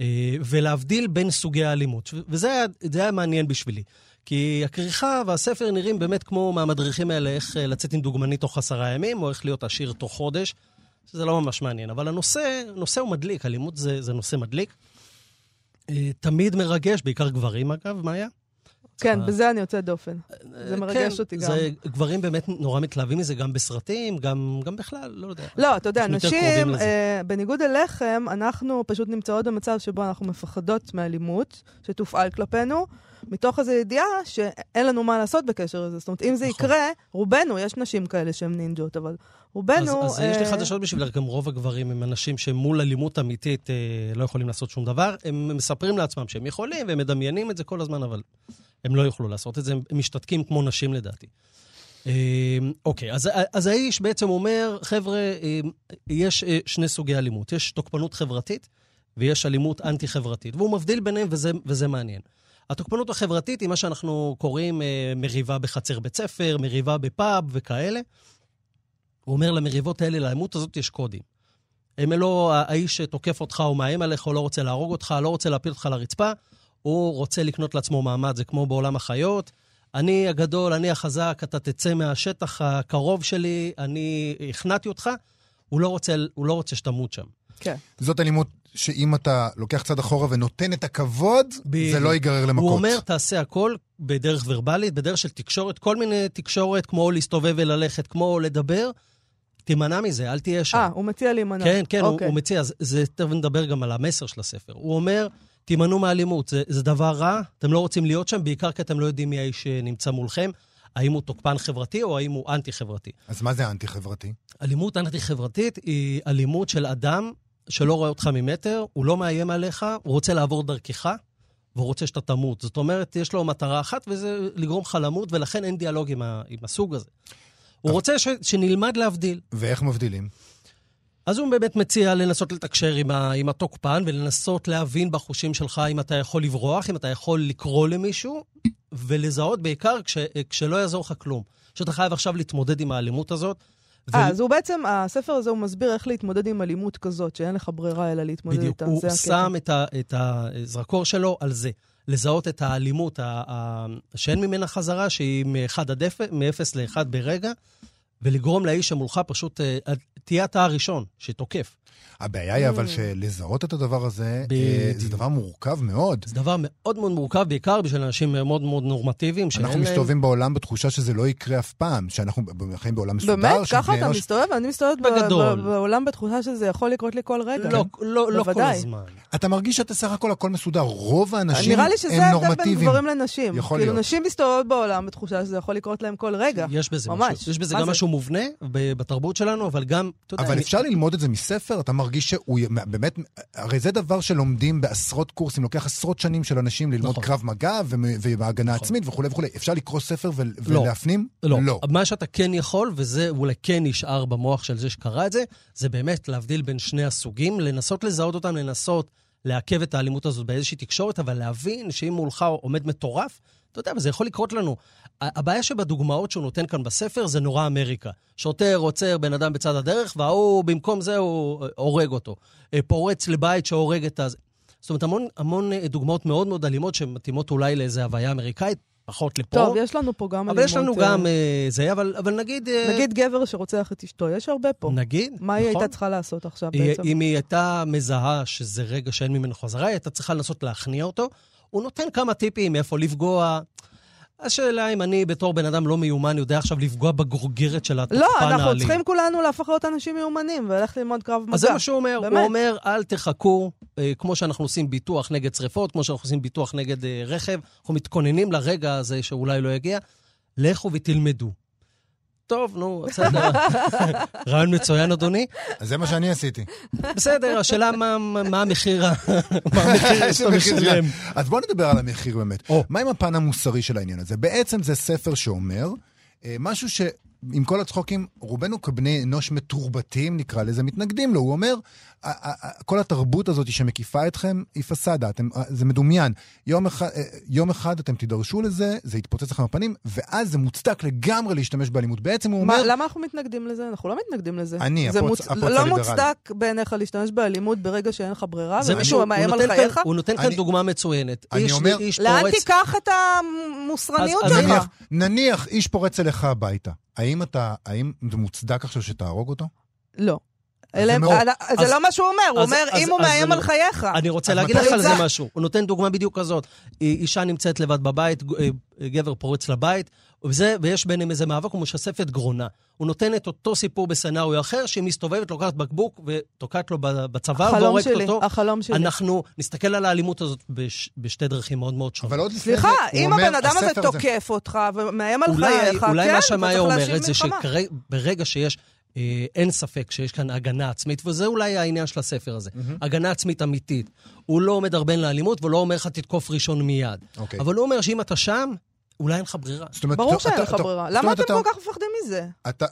אה, ולהבדיל בין סוגי האלימות. וזה היה, היה מעניין בשבילי. כי הכריכה והספר נראים באמת כמו מהמדריכים האלה, איך אה, לצאת עם דוגמנית תוך עשרה ימים, או איך להיות עשיר תוך חודש, שזה לא ממש מעניין. אבל הנושא, הנושא הוא מדליק, אלימות זה, זה נושא מדליק. תמיד מרגש, בעיקר גברים אגב, מאיה? כן, אה. בזה אני יוצאת דופן. זה מרגש כן, אותי גם. זה, גברים באמת נורא מתלהבים מזה, גם בסרטים, גם, גם בכלל, לא יודע. לא, אתה יודע, נשים. אה, בניגוד אליכם, אנחנו פשוט נמצאות במצב שבו אנחנו מפחדות מאלימות שתופעל כלפינו, מתוך איזו ידיעה שאין לנו מה לעשות בקשר לזה. זאת אומרת, אם זה נכון. יקרה, רובנו, יש נשים כאלה שהן נינג'ות, אבל רובנו... אז, אז יש לי אה, חדשות בשבילך, גם רוב הגברים הם אנשים שמול אלימות אמיתית אה, לא יכולים לעשות שום דבר. הם מספרים לעצמם שהם יכולים, והם מדמיינים את זה כל הזמן, אבל הם לא יוכלו לעשות את זה, הם משתתקים כמו נשים לדעתי. אה, אוקיי, אז, אז האיש בעצם אומר, חבר'ה, אה, יש אה, שני סוגי אלימות. יש תוקפנות חברתית ויש אלימות אנטי-חברתית, והוא מבדיל ביניהם וזה, וזה מעניין. התוקפנות החברתית היא מה שאנחנו קוראים אה, מריבה בחצר בית ספר, מריבה בפאב וכאלה. הוא אומר, למריבות האלה, לאלימות הזאת יש קודים. הם לא, האיש שתוקף אותך או מאיים עליך, או לא רוצה להרוג אותך, לא רוצה להפיל אותך לרצפה, הוא רוצה לקנות לעצמו מעמד, זה כמו בעולם החיות. אני הגדול, אני החזק, אתה תצא מהשטח הקרוב שלי, אני הכנעתי אותך. הוא לא רוצה, הוא לא רוצה שתמות שם. כן. זאת אלימות שאם אתה לוקח צעד אחורה ונותן את הכבוד, זה בדיוק. לא ייגרר למכות. הוא אומר, תעשה הכל בדרך ורבלית, בדרך של תקשורת, כל מיני תקשורת, כמו להסתובב וללכת, כמו לדבר. תימנע מזה, אל תהיה שם. אה, הוא מציע להימנע. כן, כן, הוא, אוקיי. הוא מציע, זה- זה, תכף נדבר גם על המסר של הספר. הוא אומר, תימנעו מאלימות, זה, זה דבר רע, אתם לא רוצים להיות שם, בעיקר כי אתם לא יודעים מי האיש שנמצא מולכם, האם הוא תוקפן חברתי או האם הוא אנטי-חברתי. אז מה זה אנטי-חברתי? אלימות אנטי-חברתית היא אלימות של אדם שלא רואה אותך ממטר, הוא לא מאיים עליך, הוא רוצה לעבור דרכך, והוא רוצה שאתה תמות. זאת אומרת, יש לו מטרה אחת, וזה לגרום לך למות, ולכן אין דיאלוג עם, ה, עם הסוג הזה. הוא רוצה ש, שנלמד להבדיל. ואיך מבדילים? אז הוא באמת מציע לנסות לתקשר עם, ה, עם התוקפן ולנסות להבין בחושים שלך אם אתה יכול לברוח, אם אתה יכול לקרוא למישהו, ולזהות בעיקר כש, כשלא יעזור לך כלום. שאתה חייב עכשיו להתמודד עם האלימות הזאת. ו- אה, אז הוא בעצם, הספר הזה הוא מסביר איך להתמודד עם אלימות כזאת, שאין לך ברירה אלא להתמודד בדיוק, איתה. הוא זה הקטע. שם את, ה, את הזרקור שלו על זה. לזהות את האלימות ה, ה, שאין ממנה חזרה, שהיא מ-1 עד 0, מ-0 ל-1 ברגע, ולגרום לאיש שמולך פשוט, אה, תהיה אתה הראשון שתוקף. הבעיה היא אבל. שלזהות את הדבר הזה, אה, בדיוק. זה דבר מורכב מאוד. זה דבר מאוד מאוד מורכב, בעיקר בשביל אנשים מאוד מאוד נורמטיביים, שאין אנחנו להם... מסתובבים בעולם בתחושה שזה לא יקרה אף פעם, שאנחנו חיים בעולם מסודר, באמת? ככה אתה אנוש. מסתובב? אני מסתובבת בגדול. בעולם בתחושה שזה יכול לקרות לי כל רגע. לא, לא, לא כל. הזמן. אתה מרגיש שאתה סך הכל הכל מסודר. רוב האנשים נראה לי שזה הם ההבדל בין נורמטיביים. גברים לנשים. יכול כאילו, להיות. נשים מסתובבות בעולם בתחושה שזה יכול לקרות להם כל רגע. יש בזה ממש. משהו. יש בזה גם זה? משהו מובנה בתרבות שלנו, אבל גם, אתה יודע... אבל אני- אפשר ללמוד את זה מספר? אתה מרגיש שהוא באמת, הרי זה דבר שלומדים בעשרות קורסים, לוקח עשרות שנים של אנשים ללמוד נכון. קרב מגע ו- והגנה נכון. עצמית וכולי וכולי. אפשר לקרוא ספר ו- לא. ולהפנים? לא. לא. מה שאתה כן יכול, וזה אולי כן נשאר במוח של זה שקרא את זה, זה באמת להבדיל בין שני הסוגים, לנסות לזהות אותם, לנסות לעכב את האלימות הזאת באיזושהי תקשורת, אבל להבין שאם מולך עומד מטורף, אתה יודע, וזה יכול לקרות לנו. הבעיה שבדוגמאות שהוא נותן כאן בספר זה נורא אמריקה. שוטר עוצר בן אדם בצד הדרך, וההוא, במקום זה, הוא אה, הורג אותו. אה, פורץ לבית שהורג את ה... זאת אומרת, המון, המון אה, דוגמאות מאוד מאוד אלימות שמתאימות אולי לאיזו הוויה אמריקאית, פחות לפה. טוב, יש לנו פה גם אבל יש לנו אלימות, אה, גם אה, זה, אבל, אבל נגיד... נגיד גבר שרוצח את אשתו, יש הרבה פה. נגיד, מה היא נכון. הייתה צריכה לעשות עכשיו היא- בעצם? אם היא הייתה מזהה שזה רגע שאין ממנו חזרה, היא הייתה צריכה לנסות להכניע אותו. הוא נותן כמה טיפים איפה לפגוע. השאלה אם אני בתור בן אדם לא מיומן יודע עכשיו לפגוע בגורגרת של התוקפן לא, האלים. אנחנו צריכים כולנו להפוך להיות אנשים מיומנים וללכת ללמוד קרב מגע. אז זה מה שהוא אומר, באמת. הוא אומר, אל תחכו, אה, כמו שאנחנו עושים ביטוח נגד שריפות, כמו שאנחנו עושים ביטוח נגד אה, רכב, אנחנו מתכוננים לרגע הזה שאולי לא יגיע, לכו ותלמדו. טוב, נו, בסדר. רעיון מצוין, אדוני. אז זה מה שאני עשיתי. בסדר, השאלה מה, מה המחיר, שאתה משלם. אז בוא נדבר על המחיר באמת. מה עם הפן המוסרי של העניין הזה? בעצם זה ספר שאומר אה, משהו ש... עם כל הצחוקים, רובנו כבני אנוש מתורבתים, נקרא לזה, מתנגדים לו. הוא אומר, "ה- ה- ה- כל התרבות הזאת שמקיפה אתכם היא פסאדה, אתם, אה, זה מדומיין. יום אחד, אה, יום אחד אתם תידרשו לזה, זה יתפוצץ לכם בפנים, ואז זה מוצדק לגמרי להשתמש באלימות. בעצם הוא מה, אומר, למה אנחנו מתנגדים לזה? אנחנו לא מתנגדים לזה. אני, הפרוץ- מוצ... הפרוץ לא. מוצדק בעיניך להשתמש באלימות ברגע שאין לך ברירה, זה ומישהו מאיים על חייך? הוא נותן כאן אני- דוגמה מצוינת. אני איש- אומר- איש לאן פורץ- תיקח את המוסרניות שלך? נניח, נניח איש פורץ אליך הביתה, האם אתה, האם זה מוצדק עכשיו שתהרוג אותו? לא. אלה- זה מאוד- זה אז- לא מה שהוא אומר, הוא אז- אומר, אז- אם הוא מאיים אני- על חייך. אני רוצה להגיד לך על זה? משהו. הוא נותן דוגמה בדיוק כזאת. אישה נמצאת לבד בבית, ג- אה, גבר פורץ לבית, וזה, ויש ביניהם איזה מאבק, הוא משסף את גרונה. הוא נותן את אותו סיפור בסצנריו אחר, שהיא מסתובבת, לוקחת בקבוק ותוקעת לו ב- בצוואר והורגת אותו. החלום שלי. אנחנו נסתכל על האלימות הזאת בש, בשתי דרכים מאוד מאוד שונות. אבל עוד לפני סליחה, אם הבן אדם הזה תוקף אותך ומאיים על אולי, חייך, אולי כן, מה אתה שמאיה אומרת זה. שברגע שיש, אה, אין ספק שיש כאן הגנה עצמית, וזה אולי העניין של הספר הזה, הגנה עצמית אמיתית. הוא לא מדרבן לאלימות ולא אומר לך תתקוף ראשון מיד. אוקיי. אבל הוא אומר שאם אתה שם, אולי אין לך ברירה. זאת אומרת, ברור שאין לך ברירה. למה אתם אתה- כל כך מפחדים מזה? אתה...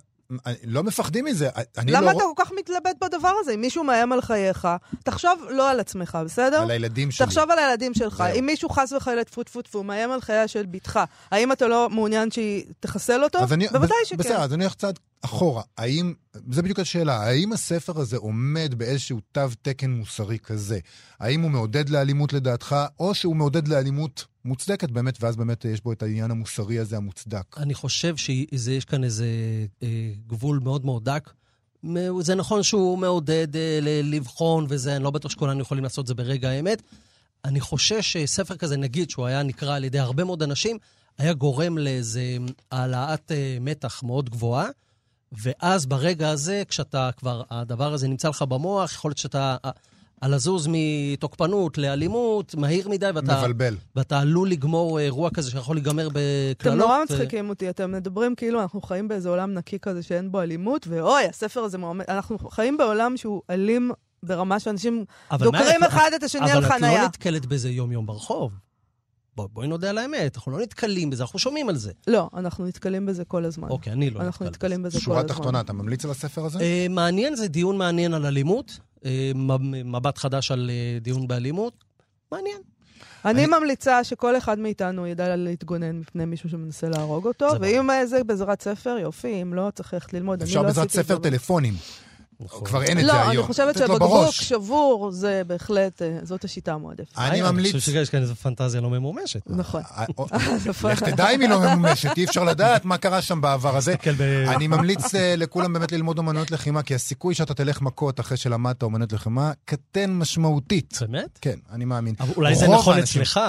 לא מפחדים מזה. אני למה לא... אתה כל כך מתלבט בדבר הזה? אם מישהו מאיים על חייך, תחשוב לא על עצמך, בסדר? על הילדים שלי. תחשוב על הילדים שלך. זהו. אם מישהו חס וחלילה טפו טפו טפו, מאיים על חייה של בתך, האם אתה לא מעוניין שהיא תחסל אותו? אני- בוודאי שכן. בסדר, אז אני הולך צעד אחורה. האם, זה בדיוק השאלה, האם הספר הזה עומד באיזשהו תו תקן מוסרי כזה? האם הוא מעודד לאלימות לדעתך, או שהוא מעודד לאלימות מוצדקת באמת, ואז באמת יש בו את העניין המוסרי הזה המוצדק? אני חושב שיש כאן איזה אה, גבול מאוד מאוד דק. זה נכון שהוא מעודד אה, לבחון וזה, אני לא בטוח שכולנו יכולים לעשות את זה ברגע האמת. אני חושש שספר כזה, נגיד, שהוא היה נקרא על ידי הרבה מאוד אנשים, היה גורם לאיזה העלאת אה, מתח מאוד גבוהה, ואז ברגע הזה, כשאתה כבר, הדבר הזה נמצא לך במוח, יכול להיות שאתה אה, על הזוז מתוקפנות לאלימות, מהיר מדי, ואתה, מבלבל. ואתה עלול לגמור אירוע כזה שיכול להיגמר בקללות. אתם נורא ו- מצחיקים אותי, אתם מדברים כאילו אנחנו חיים באיזה עולם נקי כזה שאין בו אלימות, ואוי, הספר הזה מועמד... אנחנו חיים בעולם שהוא אלים ברמה שאנשים דוקרים אחד את השני על אבל את לא. נתקלת בזה יום-יום ברחוב. בוא, בואי נודה על האמת, אנחנו לא נתקלים בזה, אנחנו שומעים על זה. לא, אנחנו נתקלים בזה כל הזמן. אוקיי, אני לא אנחנו נתקל נתקלים בזה כל שורה הזמן. תחתונה, אתה ממליץ על הספר הזה? אה, מעניין, זה דיון מעניין על אלימות. אה, מ- מבט חדש על אה, דיון באלימות. מעניין. אני אני- ממליצה שכל אחד מאיתנו ידע להתגונן מפני מישהו שמנסה להרוג אותו, זה ואם זה בעזרת ספר, יופי, אם לא, צריך ללכת ללמוד. אפשר לא בעזרת ספר. טלפונים. נכון. כבר אין את לא, זה היום. אני חושבת שבקבוק. שבור זה בהחלט, אה, זאת השיטה המועדפת. אני אני ממליץ... חושב שיש כאן איזו פנטזיה לא ממומשת. נכון. אה, אה, לך תדע אם היא לא ממומשת, אי אפשר לדעת מה קרה שם בעבר הזה. אני ממליץ לכולם באמת ללמוד אומנות לחימה, כי הסיכוי שאתה תלך מכות אחרי שלמדת אומנות לחימה קטן משמעותית. באמת? כן, אני מאמין. אולי זה נכון אצלך,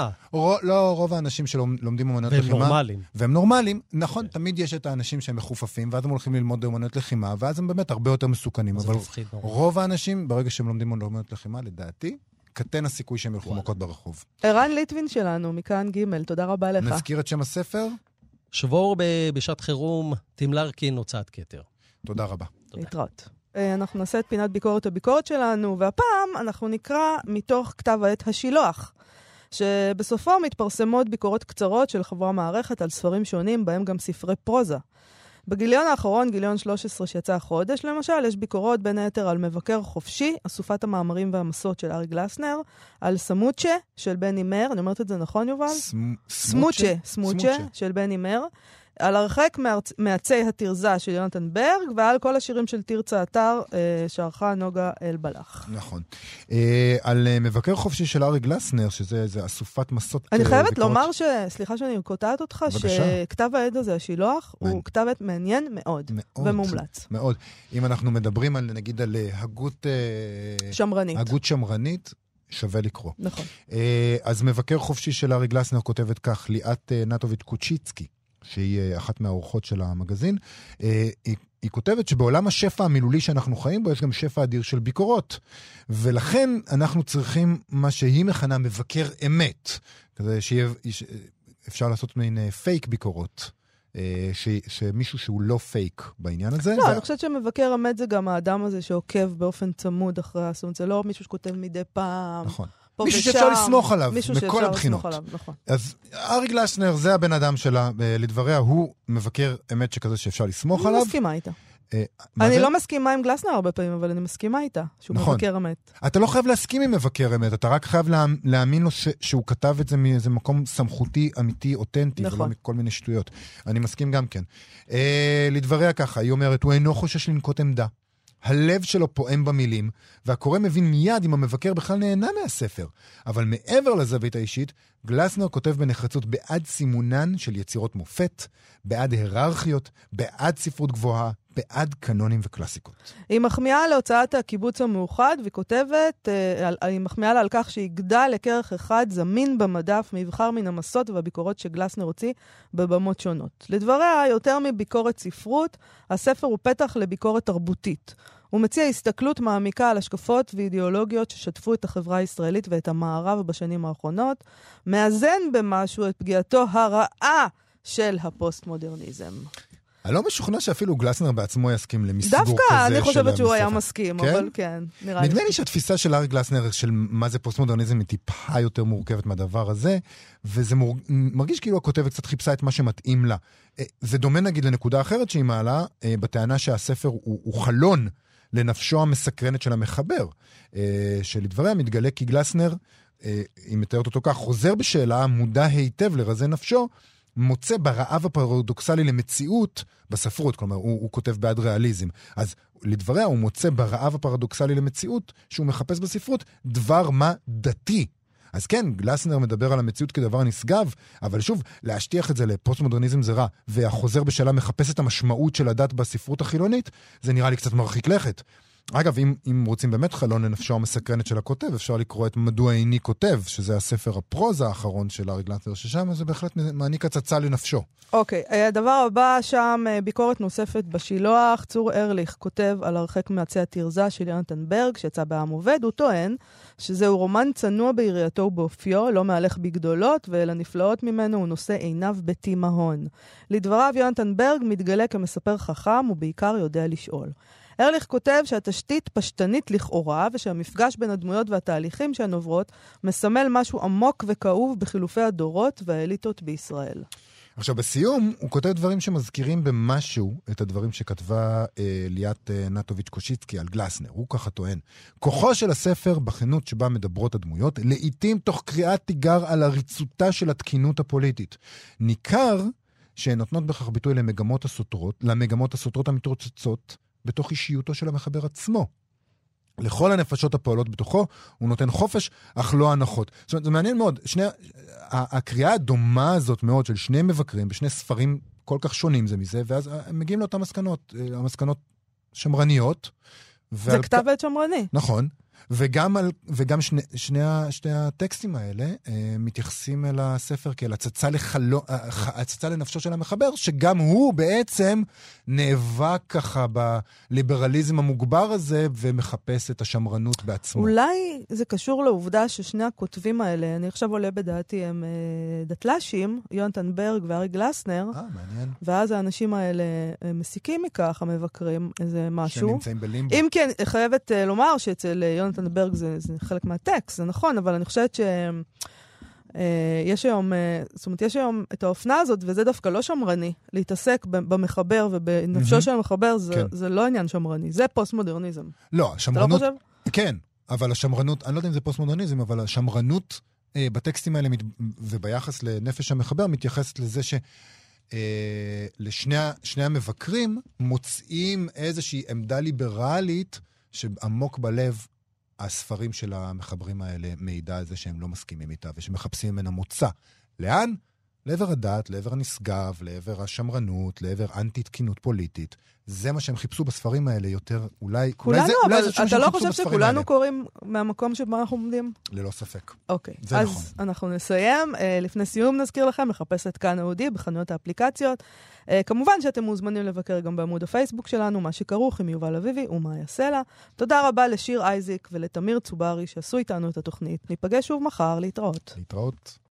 לא, רוב האנשים שלומדים אומנות והם לחימה... נורמלים. והם נורמלים, נכון, תמיד יש את האנשים שהם מחופפים, ואז הם הולכים ללמוד אומנות לחימה, ואז הם באמת הרבה יותר מסוכנים. זה אבל מפחיד. רוב האנשים, ברגע שהם לומדים אומנות לחימה, לדעתי, קטן הסיכוי שהם ילכו מכות ברחוב. ערן ליטבין שלנו, מכאן ג', תודה רבה לך. נזכיר את שם הספר? שבור ב- בשעת חירום, טים לרקין, הוצאת כתר. תודה רבה. תודה. להתראות. אה, אנחנו נעשה את פינת ביקורת הביקורת שלנו, והפעם אנחנו נקרא מתוך כתב העת השילוח, שבסופו מתפרסמות ביקורות קצרות של חברי המערכת על ספרים שונים, בהם גם ספרי פרוזה. בגיליון האחרון, גיליון 13 שיצא החודש, למשל, יש ביקורות בין היתר על מבקר חופשי, אסופת המאמרים והמסות של ארי גלסנר, על סמוצ'ה של בני מר, אני אומרת את זה נכון, יובל? סמ- סמוצ'ה, סמוצ'ה של בני מר, על הרחק מארצ... מעצי התרזה של יונתן ברג, ועל כל השירים של תרצה אתר אה, שערכה נוגה אלבלח. נכון. אה, על אה, מבקר חופשי של ארי גלסנר, שזה איזה אסופת מסות אני אה, חייבת ביקורות. לומר ש... סליחה שאני קוטעת אותך, בבקשה. שכתב העד הזה, השילוח, מעניין. הוא כתב עת מעניין מאוד, מאוד. ומומלץ. מאוד. אם אנחנו מדברים על, נגיד, על אה, הגות... אה, שמרנית. הגות שמרנית, שווה לקרוא. נכון. אה, אז מבקר חופשי של אריק גלסנר כותבת כך, ליאת נטוביץ' קושיצקי, שהיא אה, אחת מהאורחות של המגזין, אה, היא, היא כותבת שבעולם השפע המילולי שאנחנו חיים בו, יש גם שפע אדיר של ביקורות. ולכן אנחנו צריכים מה שהיא מכנה מבקר אמת, כזה שיהיה, ש- אפשר לעשות מין אה, פייק ביקורות. אה, ש, שמישהו שהוא לא פייק בעניין הזה. לא, וה- אני חושבת שמבקר אמת זה גם האדם הזה שעוקב באופן צמוד אחרי האסון. זה לא מישהו שכותב מדי פעם, נכון. פה מישהו ושם. שאפשר לסמוך עליו, מכל הבחינות. עליו, נכון. אז ארי גלסנר זה הבן אדם שלה, אה, לדבריה, הוא מבקר אמת שכזה שאפשר לסמוך עליו. אני מסכימה איתה. אה, אני זה? לא מסכימה עם גלסנר הרבה פעמים, אבל אני מסכימה איתה, שהוא נכון. מבקר אמת. אתה לא חייב להסכים עם מבקר אמת, אתה רק חייב לה, להאמין לו ש, שהוא כתב את זה מאיזה מקום סמכותי, אמיתי, אותנטי, נכון. ולא מכל מיני שטויות. אני מסכים גם כן. אה, לדבריה ככה, היא אומרת, הוא אינו חושש לנקוט עמדה. הלב שלו פועם במילים, והקורא מבין מיד אם המבקר בכלל נהנה מהספר. אבל מעבר לזווית האישית, גלסנר כותב בנחרצות בעד סימונן של יצירות מופת, בעד היררכיות, בעד ספרות גבוהה, בעד קנונים וקלאסיקות. היא מחמיאה להוצאת הקיבוץ המאוחד, והיא כותבת, אה, היא מחמיאה לה על כך שיגדל לכרך אחד זמין במדף, מבחר מן המסות והביקורות שגלסנר הוציא בבמות שונות. לדבריה, יותר מביקורת ספרות, הספר הוא פתח לביקורת תרבותית. הוא מציע הסתכלות מעמיקה על השקפות ואידיאולוגיות ששטפו את החברה הישראלית ואת המערב בשנים האחרונות, מאזן במשהו את פגיעתו הרעה של הפוסט-מודרניזם. אני לא משוכנע שאפילו גלסנר בעצמו יסכים למסגור כזה דווקא אני של חושבת שהוא היה. מסכים, כן? אבל כן, נראה לי. נדמה לי שהתפיסה של אריק גלסנר של מה זה פוסט-מודרניזם היא טיפה יותר מורכבת מהדבר הזה, וזה מור... מרגיש כאילו הכותבת קצת חיפשה את מה שמתאים לה. אה, זה דומה נגיד לנקודה אחרת שהיא מעלה, אה, בטענה שהספר הוא, הוא חלון לנפשו המסקרנת של המחבר, אה, שלדבריה מתגלה כי גלסנר, היא מתארת אותו כך, חוזר בשאלה, מודע היטב לרזי נפשו, מוצא ברעב הפרדוקסלי למציאות בספרות, כלומר, הוא, הוא כותב בעד ריאליזם. אז לדבריה, הוא מוצא ברעב הפרדוקסלי למציאות שהוא מחפש בספרות דבר מה דתי. אז כן, גלסנר מדבר על המציאות כדבר נשגב, אבל שוב, להשטיח את זה לפוסט-מודרניזם זה רע, והחוזר בשאלה מחפש את המשמעות של הדת בספרות החילונית, זה נראה לי קצת מרחיק לכת. אגב, אם, אם רוצים באמת חלון לנפשו המסקרנת של הכותב, אפשר לקרוא את מדוע איני כותב, שזה הספר הפרוזה האחרון של ארי גלנטר, ששם זה בהחלט מעניק הצצה לנפשו. אוקיי, okay, הדבר הבא שם, אה, ביקורת נוספת בשילוח. צור ארליך כותב על הרחק מעצי התרזה של יונתן ברג, שיצא בעם עובד. הוא טוען שזהו רומן צנוע ביריעתו ובאופיו, לא מהלך בגדולות, ולנפלאות ממנו הוא נושא עיניו בתימהון. לדבריו, יונתן ברג מתגלה כמספר חכם, ובעיקר יודע לשאול. ארליך כותב שהתשתית פשטנית לכאורה, ושהמפגש בין הדמויות והתהליכים שהן עוברות מסמל משהו עמוק וכאוב בחילופי הדורות והאליטות בישראל. עכשיו, בסיום, הוא כותב דברים שמזכירים במשהו את הדברים שכתבה אה, ליאת אה, נטוביץ' קושיצקי על גלסנר. הוא ככה טוען. כוחו של הספר בכנות שבה מדברות הדמויות, לעתים תוך קריאת תיגר על עריצותה של התקינות הפוליטית. ניכר שהן נותנות בכך ביטוי למגמות הסותרות, למגמות הסותרות המתרוצצות בתוך אישיותו של המחבר עצמו. לכל הנפשות הפועלות בתוכו, הוא נותן חופש, אך לא הנחות. זאת אומרת, זה מעניין מאוד. שני, הקריאה הדומה הזאת מאוד של שני מבקרים בשני ספרים כל כך שונים זה מזה, ואז הם מגיעים לאותן מסקנות, אה, המסקנות שמרניות. זה כתב עת שמרני. נכון. וגם, על, וגם שני, שני, שני הטקסטים האלה אה, מתייחסים אל הספר כאל הצצה, לחלו, אה, הצצה לנפשו של המחבר, שגם הוא בעצם נאבק ככה בליברליזם המוגבר הזה ומחפש את השמרנות בעצמו. אולי זה קשור לעובדה ששני הכותבים האלה, אני עכשיו עולה בדעתי, הם אה, דתל"שים, יונתן ברג וארי גלסנר. אה, מעניין. ואז האנשים האלה אה, מסיקים מכך, המבקרים, איזה משהו. שנמצאים בלימבו. אם כן, חייבת אה, לומר שאצל אה, יונתן... ברג זה, זה חלק מהטקסט, זה נכון, אבל אני חושבת ש... אה, יש היום, אה, זאת אומרת, יש היום את האופנה הזאת, וזה דווקא לא שמרני, להתעסק במחבר ובנפשו mm-hmm. של המחבר, זה, כן. זה לא עניין שמרני, זה פוסט-מודרניזם. לא, השמרנות... אתה לא חושב? כן, אבל השמרנות, אני לא יודע אם זה פוסט-מודרניזם, אבל השמרנות אה, בטקסטים האלה וביחס לנפש המחבר מתייחסת לזה ש... אה, לשני המבקרים מוצאים איזושהי עמדה ליברלית שעמוק בלב הספרים של המחברים האלה מעידה על זה שהם לא מסכימים איתה ושמחפשים ממנה מוצא. לאן? לעבר הדת, לעבר הנשגב, לעבר השמרנות, לעבר אנטי-תקינות פוליטית. זה מה שהם חיפשו בספרים האלה יותר, אולי... כולנו, אולי זה, אבל אולי זה אתה לא חושב שכולנו האלה. קוראים מהמקום שבו אנחנו עומדים? ללא ספק. אוקיי. זה אז נכון. אנחנו נסיים. Uh, לפני סיום נזכיר לכם, לחפש את כאן אודי בחנויות האפליקציות. Uh, כמובן שאתם מוזמנים לבקר גם בעמוד הפייסבוק שלנו, מה שכרוך עם יובל אביבי ומאיה סלע. תודה רבה לשיר אייזיק ולתמיר צוברי שעשו איתנו את התוכנית. ניפגש שוב מחר, להתראות. להתראות.